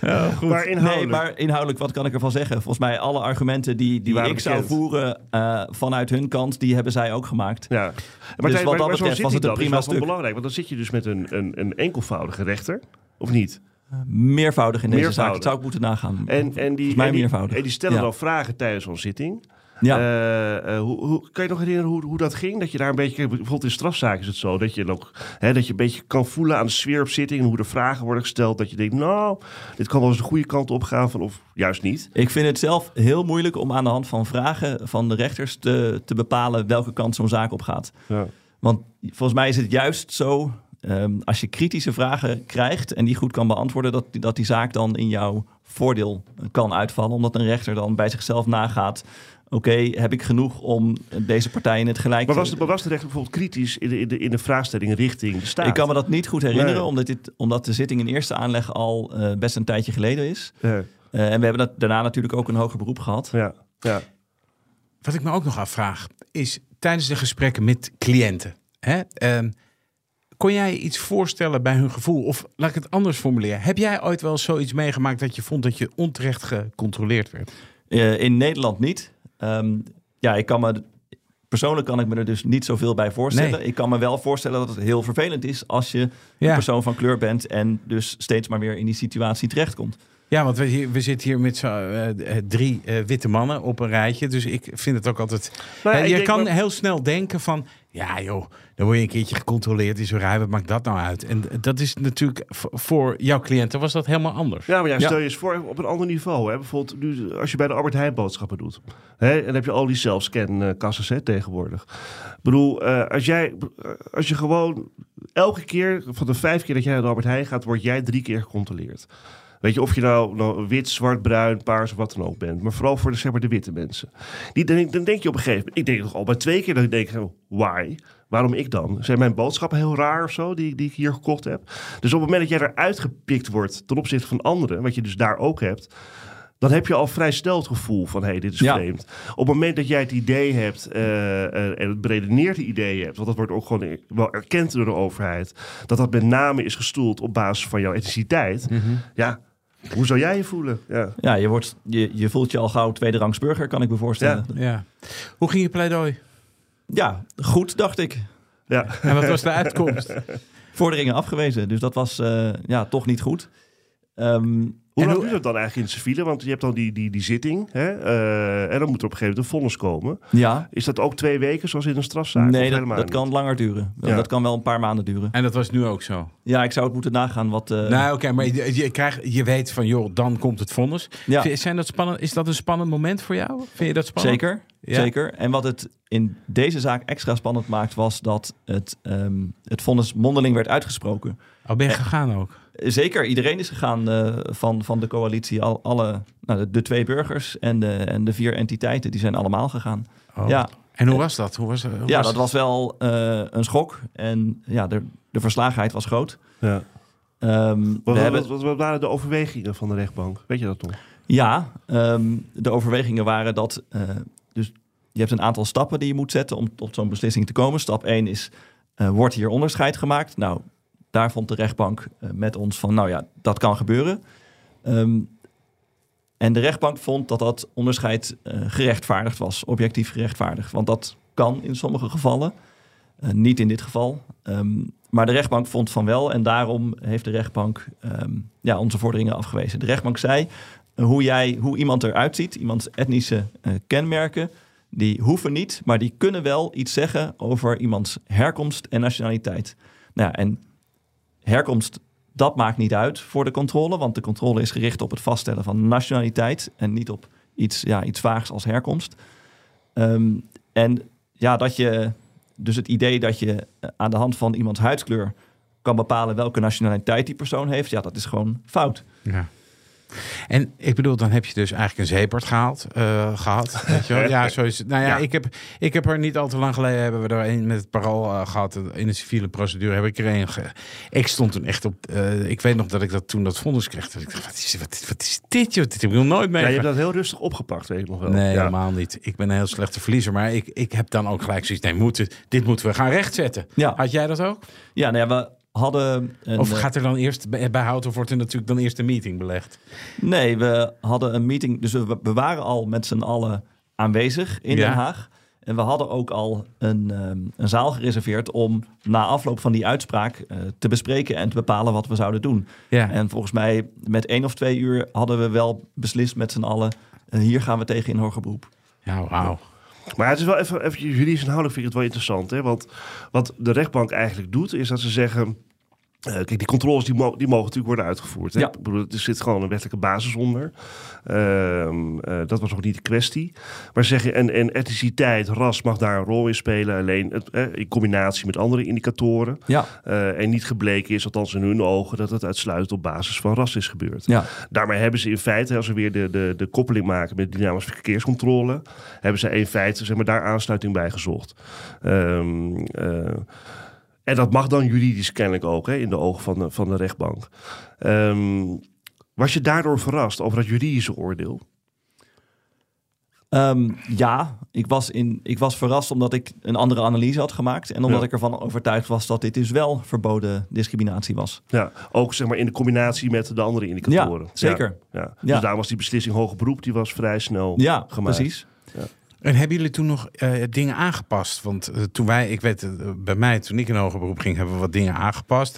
Maar inhoudelijk. Nee, maar inhoudelijk, wat kan ik ervan zeggen? Volgens mij alle argumenten die, die, ik zou voeren eh, vanuit hun kant, die hebben zij ook gemaakt. Ja. Maar, Dus maar, wat dat maar betreft was het een is prima wel van stuk. belangrijk. Want dan zit je dus met een, een, een enkelvoudige rechter. Of niet? Meervoudig in deze zaak. Dat zou ik moeten nagaan. En, en, die, Volgens mij en, die, meervoudig. en die stellen Ja. dan vragen tijdens zo'n zitting. ja. Eh, eh, hoe, hoe, kan je nog herinneren hoe, hoe dat ging? Dat je daar een beetje, bijvoorbeeld in strafzaken is het zo, dat je, nog, hè, dat je een beetje kan voelen aan de sfeer op zitting en hoe de vragen worden gesteld. Dat je denkt, nou, dit kan wel eens de goede kant op gaan, van, of juist niet. Ik vind het zelf heel moeilijk om aan de hand van vragen van de rechters te, te bepalen welke kant zo'n zaak op gaat. Ja. Want volgens mij is het juist zo, ehm, als je kritische vragen krijgt en die goed kan beantwoorden, dat, die- dat die zaak dan in jouw voordeel kan uitvallen. Omdat een rechter dan bij zichzelf nagaat, oké, heb ik genoeg om deze partij in het gelijk Maar te... was de, maar was de rechter bijvoorbeeld kritisch in de, in de, in de vraagstelling richting de staat? Ik kan me dat niet goed herinneren, Nee. omdat, dit, omdat de zitting in eerste aanleg al eh, best een tijdje geleden is. Ja, Eh, en we hebben dat daarna natuurlijk ook een hoger beroep gehad. ja, ja. Wat ik me ook nog afvraag, is tijdens de gesprekken met cliënten. Hè, ehm, kon jij iets voorstellen bij hun gevoel? Of laat ik het anders formuleren. Heb jij ooit wel zoiets meegemaakt dat je vond dat je onterecht gecontroleerd werd? Eh, in Nederland niet. Ehm, ja, ik kan me persoonlijk kan ik me er dus niet zoveel bij voorstellen. Nee. Ik kan me wel voorstellen dat het heel vervelend is als je Ja. een persoon van kleur bent en dus steeds maar weer in die situatie terechtkomt. Ja, want we, hier- we zitten hier met z'n eh, eh, drie eh, witte mannen op een rijtje. Dus ik vind het ook altijd... Nou ja, je kan wel- heel snel denken van... Ja joh, dan word je een keertje gecontroleerd in zo'n rij. Wat maakt dat nou uit? En dat is natuurlijk voor jouw cliënten was dat helemaal anders. Ja, maar ja, Ja. stel je eens voor op een ander niveau. Hè? Bijvoorbeeld nu, als je bij de Albert Heijn boodschappen doet. Hè? En dan heb je al die zelfscan kassen hè, tegenwoordig. Ik bedoel, eh, als, jij, eh, als je gewoon elke keer, van de vijf keer dat jij naar de Albert Heijn gaat, word jij drie keer gecontroleerd. Weet je, of je nou, nou wit, zwart, bruin, paars of wat dan ook bent. Maar vooral voor de, zeg maar, de witte mensen. Die, dan, dan denk je op een gegeven moment... Ik denk nog al bij twee keer dat ik denk... oh, Why? Waarom ik dan? Zijn mijn boodschappen heel raar of zo, die, die ik hier gekocht heb? Dus op het moment dat jij eruit gepikt wordt ten opzichte van anderen... wat je dus daar ook hebt... dan heb je al vrij snel het gevoel van... hé, hey, dit is Ja. vreemd. Op het moment dat jij het idee hebt... eh, eh, en het beredeneerde idee hebt... want dat wordt ook gewoon wel erkend door de overheid... dat dat met name is gestoeld op basis van jouw etniciteit... ja, hoe zou jij je voelen? Ja. Ja, je, wordt, je, je voelt je al gauw tweederangs burger, kan ik me voorstellen. Ja. Hoe ging je pleidooi? Ja, goed, dacht ik. Ja. En wat was de uitkomst? Vorderingen afgewezen, dus dat was eh, ja, toch niet goed. Ehm, Hoe lang duurt dat dan eigenlijk in het civiele? Want je hebt dan die, die, die zitting hè? eh, en dan moet er op een gegeven moment een vonnis komen. ja, Is dat ook twee weken zoals in een strafzaak? nee, dat, kan langer duren. Ja. Dat kan wel een paar maanden duren. En dat was nu ook zo. Ja, ik zou het moeten nagaan wat... eh, nou, oké, maar je, je, krijgt, je weet van, joh, dan komt het vonnis. ja. Zijn dat spannend, is dat een spannend moment voor jou? Vind je dat spannend? Zeker, Ja? zeker. En wat het in deze zaak extra spannend maakt, was dat het, ehm het vonnis mondeling werd uitgesproken. Oh, ben je gegaan ook? Zeker, iedereen is gegaan eh, van, van de coalitie. Al, alle, nou, de, de twee burgers en de, en de vier entiteiten, die zijn allemaal gegaan. Oh. Ja, En hoe was dat? Hoe was, hoe ja, was dat was wel eh, een schok. En ja, de, de verslagenheid was groot. Ja. Ehm, Wat, we hebben, wat, wat waren de overwegingen van de rechtbank? Weet je dat nog? Ja, ehm, de overwegingen waren dat. eh, dus je hebt een aantal stappen die je moet zetten om tot zo'n beslissing te komen. Stap 1 is: wordt hier onderscheid gemaakt? Nou, daar vond de rechtbank eh, met ons van: nou ja, dat kan gebeuren. Ehm, en de rechtbank vond dat dat onderscheid eh, gerechtvaardigd was, objectief gerechtvaardigd. Want dat kan in sommige gevallen, eh, niet in dit geval. Ehm, maar de rechtbank vond van wel en daarom heeft de rechtbank ehm, ja, onze vorderingen afgewezen. De rechtbank zei: hoe, jij, hoe iemand eruit ziet, iemands etnische kenmerken, die hoeven niet, maar die kunnen wel iets zeggen over iemands herkomst en nationaliteit. Nou, en herkomst, dat maakt niet uit voor de controle, want de controle is gericht op het vaststellen van nationaliteit en niet op iets, ja, iets vaags als herkomst. Ehm, en ja, dat je, dus het idee dat je eh, aan de hand van iemands huidskleur kan bepalen welke nationaliteit die persoon heeft, ja, dat is gewoon fout. Ja. En ik bedoel, dan heb je dus eigenlijk een zeepert gehaald, eh, gehad. Weet je wel? Ja, zo is het. Nou ja, Ja. Ik, heb, ik heb er niet al te lang geleden, hebben we er een met het parool eh, gehad. In de civiele procedure heb ik er een. Ge... Ik stond toen echt op, eh, ik weet nog dat ik dat toen dat vonnis kreeg. Dat ik dacht, wat is, wat, wat is dit joh? Dit heb ik nog nooit Ja, je hebt dat heel rustig opgepakt, weet ik nog wel. Nee, ja. helemaal niet. Ik ben een heel slechte verliezer. Maar ik, ik heb dan ook gelijk zoiets. Nee, moeten, dit moeten we gaan rechtzetten. Ja. Had jij dat ook? Ja, nou ja, we hadden. Een, Of eh, gaat er dan eerst bij, Houten wordt er natuurlijk dan eerst een meeting belegd? Nee, we hadden een meeting. Dus we, we waren al met z'n allen aanwezig in Ja. Den Haag. En we hadden ook al een, ehm, een zaal gereserveerd om na afloop van die uitspraak eh, te bespreken en te bepalen wat we zouden doen. Ja. En volgens mij met één of twee uur hadden we wel beslist met z'n allen. eh, hier gaan we tegen in hoger beroep. Ja, wauw. Maar het is wel even, even juridisch inhoudelijk vind ik het wel interessant. Hè? Want wat de rechtbank eigenlijk doet, is dat ze zeggen... eh, kijk, die controles die, mo- die mogen natuurlijk worden uitgevoerd. Hè? Ja. Ik bedoel, er zit gewoon een wettelijke basis onder. Ehm, eh, dat was nog niet de kwestie. Maar zeg je, en, en etniciteit, ras mag daar een rol in spelen. Alleen het, eh, in combinatie met andere indicatoren. Ja, en niet gebleken is, althans in hun ogen, dat het uitsluitend op basis van ras is gebeurd. ja. Daarmee hebben ze in feite, als we weer de, de, de koppeling maken met dynamische verkeerscontrole, hebben ze in feite zeg maar, daar aansluiting bij gezocht. Ehm, eh, en dat mag dan juridisch kennelijk ook, hè, in de ogen van de, van de rechtbank. Ehm, was je daardoor verrast over dat juridische oordeel? Ehm, ja, ik was, in, ik was verrast omdat ik een andere analyse had gemaakt. En omdat Ja. ik ervan overtuigd was dat dit dus wel verboden discriminatie was. Ja, ook zeg maar in de combinatie met de andere indicatoren. Ja, zeker. Ja, ja. Ja. Dus daar was die beslissing hoger beroep, die was vrij snel Ja, gemaakt. precies. En hebben jullie toen nog eh, dingen aangepast? Want eh, toen wij, ik weet, eh, bij mij, toen ik in hoger beroep ging, hebben we wat dingen aangepast.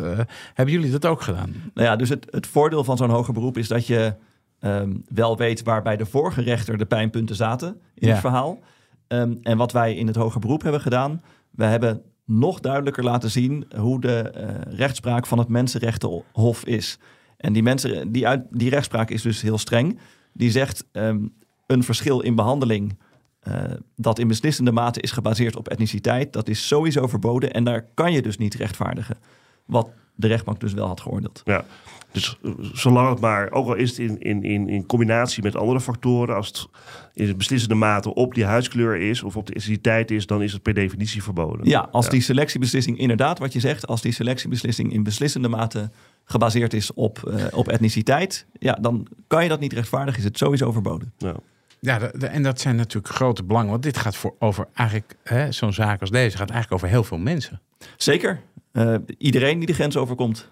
Hebben jullie dat ook gedaan? Nou ja, dus het, het voordeel van zo'n hoger beroep is dat je ehm, wel weet waar bij de vorige rechter de pijnpunten zaten in Ja. het verhaal. Ehm, en wat wij in het hoger beroep hebben gedaan, we hebben nog duidelijker laten zien hoe de rechtspraak van het Mensenrechtenhof is. En die, mensen, die, uit, die rechtspraak is dus heel streng. Die zegt ehm, een verschil in behandeling eh, dat in beslissende mate is gebaseerd op etniciteit, dat is sowieso verboden en daar kan je dus niet rechtvaardigen. Wat de rechtbank dus wel had geoordeeld. Ja. Dus eh, zolang het maar, ook al is het in, in, in, in combinatie met andere factoren, als het in beslissende mate op die huidskleur is of op de etniciteit is, dan is het per definitie verboden. Ja, als die selectiebeslissing inderdaad, wat je zegt, als die selectiebeslissing in beslissende mate gebaseerd is op, eh, op etniciteit, ja, dan kan je dat niet rechtvaardigen, is het sowieso verboden. Ja. Ja, de- de- en dat zijn natuurlijk grote belangen. Want dit gaat voor over eigenlijk, hè, zo'n zaak als deze gaat eigenlijk over heel veel mensen. Zeker. Eh, iedereen die de grens overkomt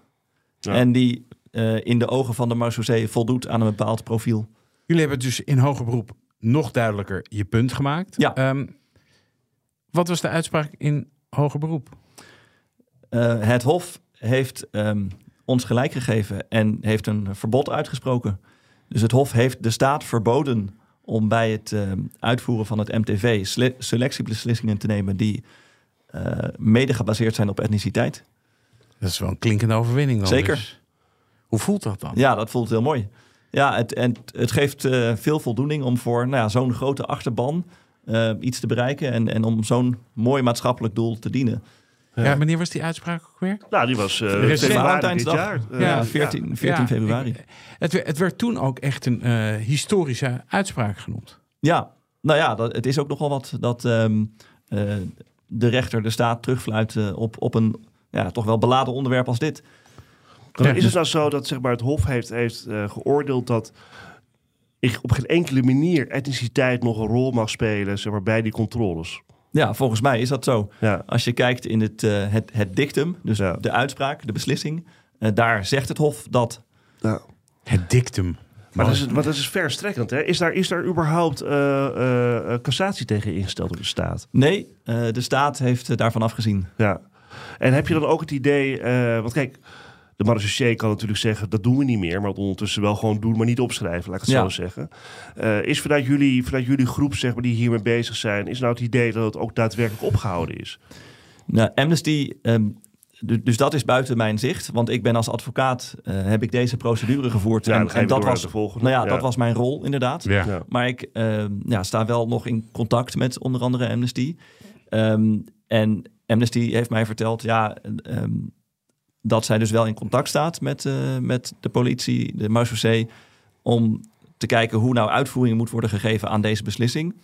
Ja. en die eh, in de ogen van de marechaussee voldoet aan een bepaald profiel. Jullie hebben dus in hoger beroep nog duidelijker je punt gemaakt. Ja. Ehm, wat was de uitspraak in hoger beroep? Eh, het Hof heeft ehm, ons gelijk gegeven en heeft een verbod uitgesproken. Dus het Hof heeft de staat verboden om bij het ehm, uitvoeren van het MTV sele- selectiebeslissingen te nemen die eh, mede gebaseerd zijn op etniciteit. Dat is wel een klinkende overwinning dan. Zeker. dus. Hoe voelt dat dan? Ja, dat voelt heel mooi. Ja, het, en het geeft eh, veel voldoening om voor nou ja, zo'n grote achterban eh, iets te bereiken en, en om zo'n mooi maatschappelijk doel te dienen. Ja, wanneer was die uitspraak ook weer? Nou, die was eh Recent. februari dit Valentijnsdag. jaar. Eh, Ja, 14, 14 Ja, februari. ik- het, werd, het werd toen ook echt een eh, historische uitspraak genoemd. Ja, nou ja, dat, het is ook nogal wat dat ehm, eh, de rechter de staat terugfluit eh, op, op een ja, toch wel beladen onderwerp als dit. Maar is het nou zo dat zeg maar, het Hof heeft, heeft eh, geoordeeld dat ik op geen enkele manier etniciteit nog een rol mag spelen zeg maar, bij die controles? Ja, volgens mij is dat zo. Ja. Als je kijkt in het, eh, het, het dictum, dus Ja. de uitspraak, de beslissing, eh, daar zegt het Hof dat. Het dictum. Maar dat is, maar dat is verstrekkend. Hè? Is, daar, is daar überhaupt eh, cassatie tegen ingesteld door de staat? Nee, eh, de staat heeft daarvan afgezien. Ja. En heb je dan ook het idee... eh, want kijk, de marechaussee kan natuurlijk zeggen... dat doen we niet meer, maar ondertussen wel gewoon doen... maar niet opschrijven, laat ik het Ja. zo zeggen. Eh, is vanuit jullie, vanuit jullie groep zeg maar, die hiermee bezig zijn... is nou het idee dat het ook daadwerkelijk opgehouden is? Nou, Amnesty, ehm, du- dus dat is buiten mijn zicht. Want ik ben als advocaat, eh, heb ik deze procedure gevoerd. Ja, en dat was, de volgende. nou ja, Ja. dat was mijn rol inderdaad. Ja. Ja. Maar ik ehm, ja, sta wel nog in contact met onder andere Amnesty. Ehm, en Amnesty heeft mij verteld ja, ehm, dat zij dus wel in contact staat met, eh, met de politie, de marechaussee, om te kijken hoe nou uitvoering moet worden gegeven aan deze beslissing.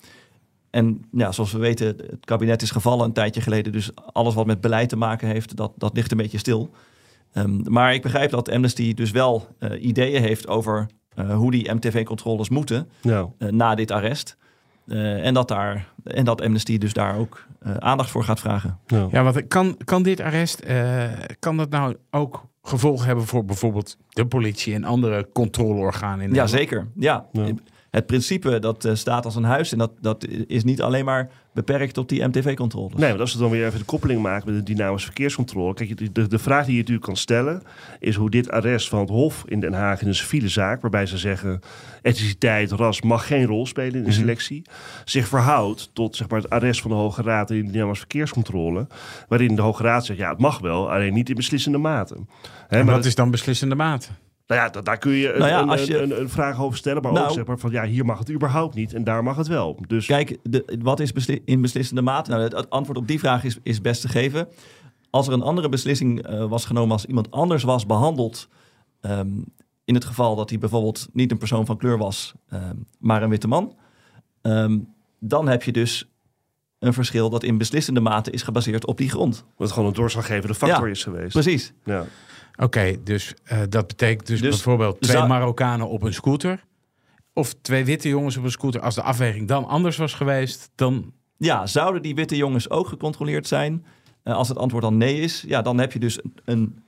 En ja, zoals we weten, het kabinet is gevallen een tijdje geleden, dus alles wat met beleid te maken heeft, dat, dat ligt een beetje stil. Ehm, maar ik begrijp dat Amnesty dus wel eh, ideeën heeft over eh, hoe die MTV-controles moeten Nou, na dit arrest. En, dat daar, en dat Amnesty dus daar ook eh, aandacht voor gaat vragen. Ja, want kan, kan dit arrest, eh, kan dat nou ook gevolgen hebben voor bijvoorbeeld de politie en andere controleorganen in Ja, zeker. Ja. Ja. Het principe dat eh, staat als een huis en dat, dat is niet alleen maar beperkt tot die MTV-controles. Nee, want als we dan weer even de koppeling maken met de dynamische verkeerscontrole. Kijk, de, de, de vraag die je natuurlijk kan stellen is hoe dit arrest van het Hof in Den Haag in een civiele zaak, waarbij ze zeggen etniciteit, ras mag geen rol spelen in de selectie, zich verhoudt tot zeg maar, het arrest van de Hoge Raad in de dynamische verkeerscontrole, waarin de Hoge Raad zegt ja, het mag wel, alleen niet in beslissende mate. Hè, En maar wat dat- is dan beslissende mate? Nou ja, da- daar kun je een, Nou ja, een, als je- een, een vraag over stellen, maar Nou- ook zeg maar van ja, hier mag het überhaupt niet en daar mag het wel. Dus Kijk, de, wat is besli- in beslissende mate? Nou, het, antwoord op die vraag is, is best te geven. Als er een andere beslissing eh, was genomen als iemand anders was behandeld... ehm, in het geval dat hij bijvoorbeeld niet een persoon van kleur was, ehm, maar een witte man... ehm, dan heb je dus een verschil dat in beslissende mate is gebaseerd op die grond. het gewoon een doorslaggevende factor Ja, is geweest. Precies. Ja. Oké, dus eh, dat betekent dus, Dus bijvoorbeeld twee Marokkanen op een scooter. Of twee witte jongens op een scooter. Als de afweging dan anders was geweest, dan... Ja, zouden die witte jongens ook gecontroleerd zijn? Eh, als het antwoord dan nee is, ja, dan heb je dus een,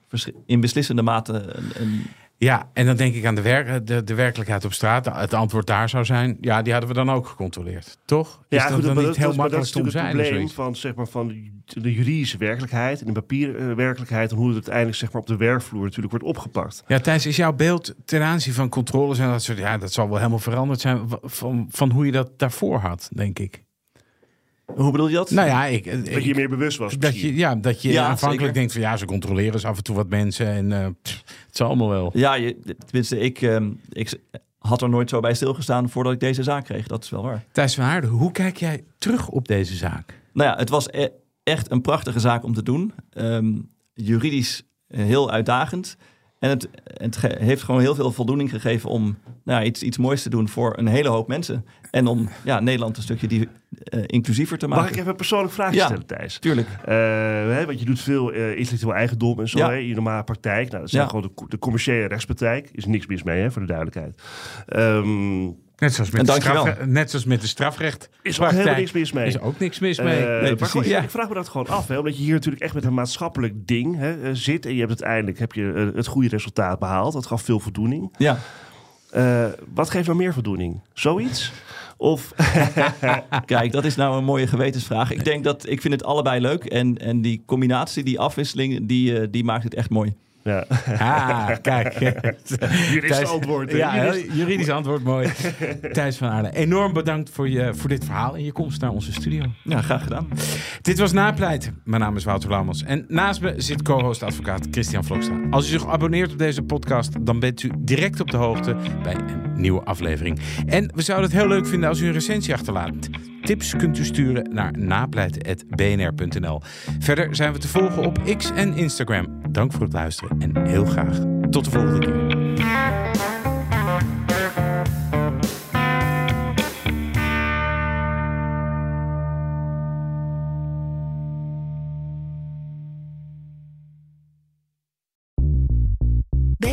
in beslissende mate een, een Ja, en dan denk ik aan de, werk, de, de werkelijkheid op straat. Het antwoord daar zou zijn, ja, die hadden we dan ook gecontroleerd. Toch? Is Ja, dat goed, dan maar niet dat, heel dat makkelijk is natuurlijk het probleem van, zeg maar, van de, juridische werkelijkheid en de papierwerkelijkheid en hoe het uiteindelijk zeg maar, op de werkvloer natuurlijk wordt opgepakt. Ja, Thijs, is jouw beeld ten aanzien van controles en dat soort... Ja, dat zal wel helemaal veranderd zijn van, van hoe je dat daarvoor had, denk ik. Hoe bedoel je dat? Nou ja, ik... Dat je ik- meer bewust was. dat misschien. je, ja, dat je Ja, aanvankelijk zeker. denkt van ja, ze controleren eens af en toe wat mensen en eh, pff, het zal allemaal wel. Ja, je, tenminste, ik, ehm, ik had er nooit zo bij stilgestaan voordat ik deze zaak kreeg. Dat is wel waar. Thijs van Haarden, hoe kijk jij terug op deze zaak? Nou ja, het was e- echt een prachtige zaak om te doen. Ehm, juridisch heel uitdagend. En het, het heeft gewoon heel veel voldoening gegeven om nou, ja, iets, iets moois te doen voor een hele hoop mensen. En om ja, Nederland een stukje eh, inclusiever te maken. Mag ik even een persoonlijke vraag Ja. stellen, Thijs? Tuurlijk. Eh, hè, want je doet veel eh, intellectueel eigendom en zo Ja. hè, in je normale praktijk. Nou, dat Ja. gewoon de, co- de commerciële rechtspraktijk. Is niks mis mee, hè, voor de duidelijkheid. Ehm, Net zoals met, de, straf, net zoals met de strafrecht. is ook helemaal niks mis mee. Is ook niks mis mee. Nee, maar Ja. Ik vraag me dat gewoon af, hè, omdat je hier natuurlijk echt met een maatschappelijk ding hè, zit. En je hebt uiteindelijk heb je, het goede resultaat behaald. Dat gaf veel voldoening. Ja. Eh, wat geeft nou meer voldoening? Zoiets? Of Kijk, dat is nou een mooie gewetensvraag. Ik denk dat ik vind het allebei leuk. En, en die combinatie, die afwisseling, die, eh, die maakt het echt mooi. Ja, Ah, kijk. juridisch antwoord. hè, Ja, juridisch- antwoord, mooi. Thijs van Aarden, enorm bedankt voor, je, voor dit verhaal en je komst naar onze studio. Ja, graag gedaan. Dit was Napleit. Mijn naam is Wouter Lammers. En naast me zit co-host advocaat Christian Vlokstra. Als u zich abonneert op deze podcast, dan bent u direct op de hoogte bij een nieuwe aflevering. En we zouden het heel leuk vinden als u een recensie achterlaat. Tips kunt u sturen naar napleit.bnr.nl. Verder zijn we te volgen op X en Instagram. Dank voor het luisteren en heel graag tot de volgende keer.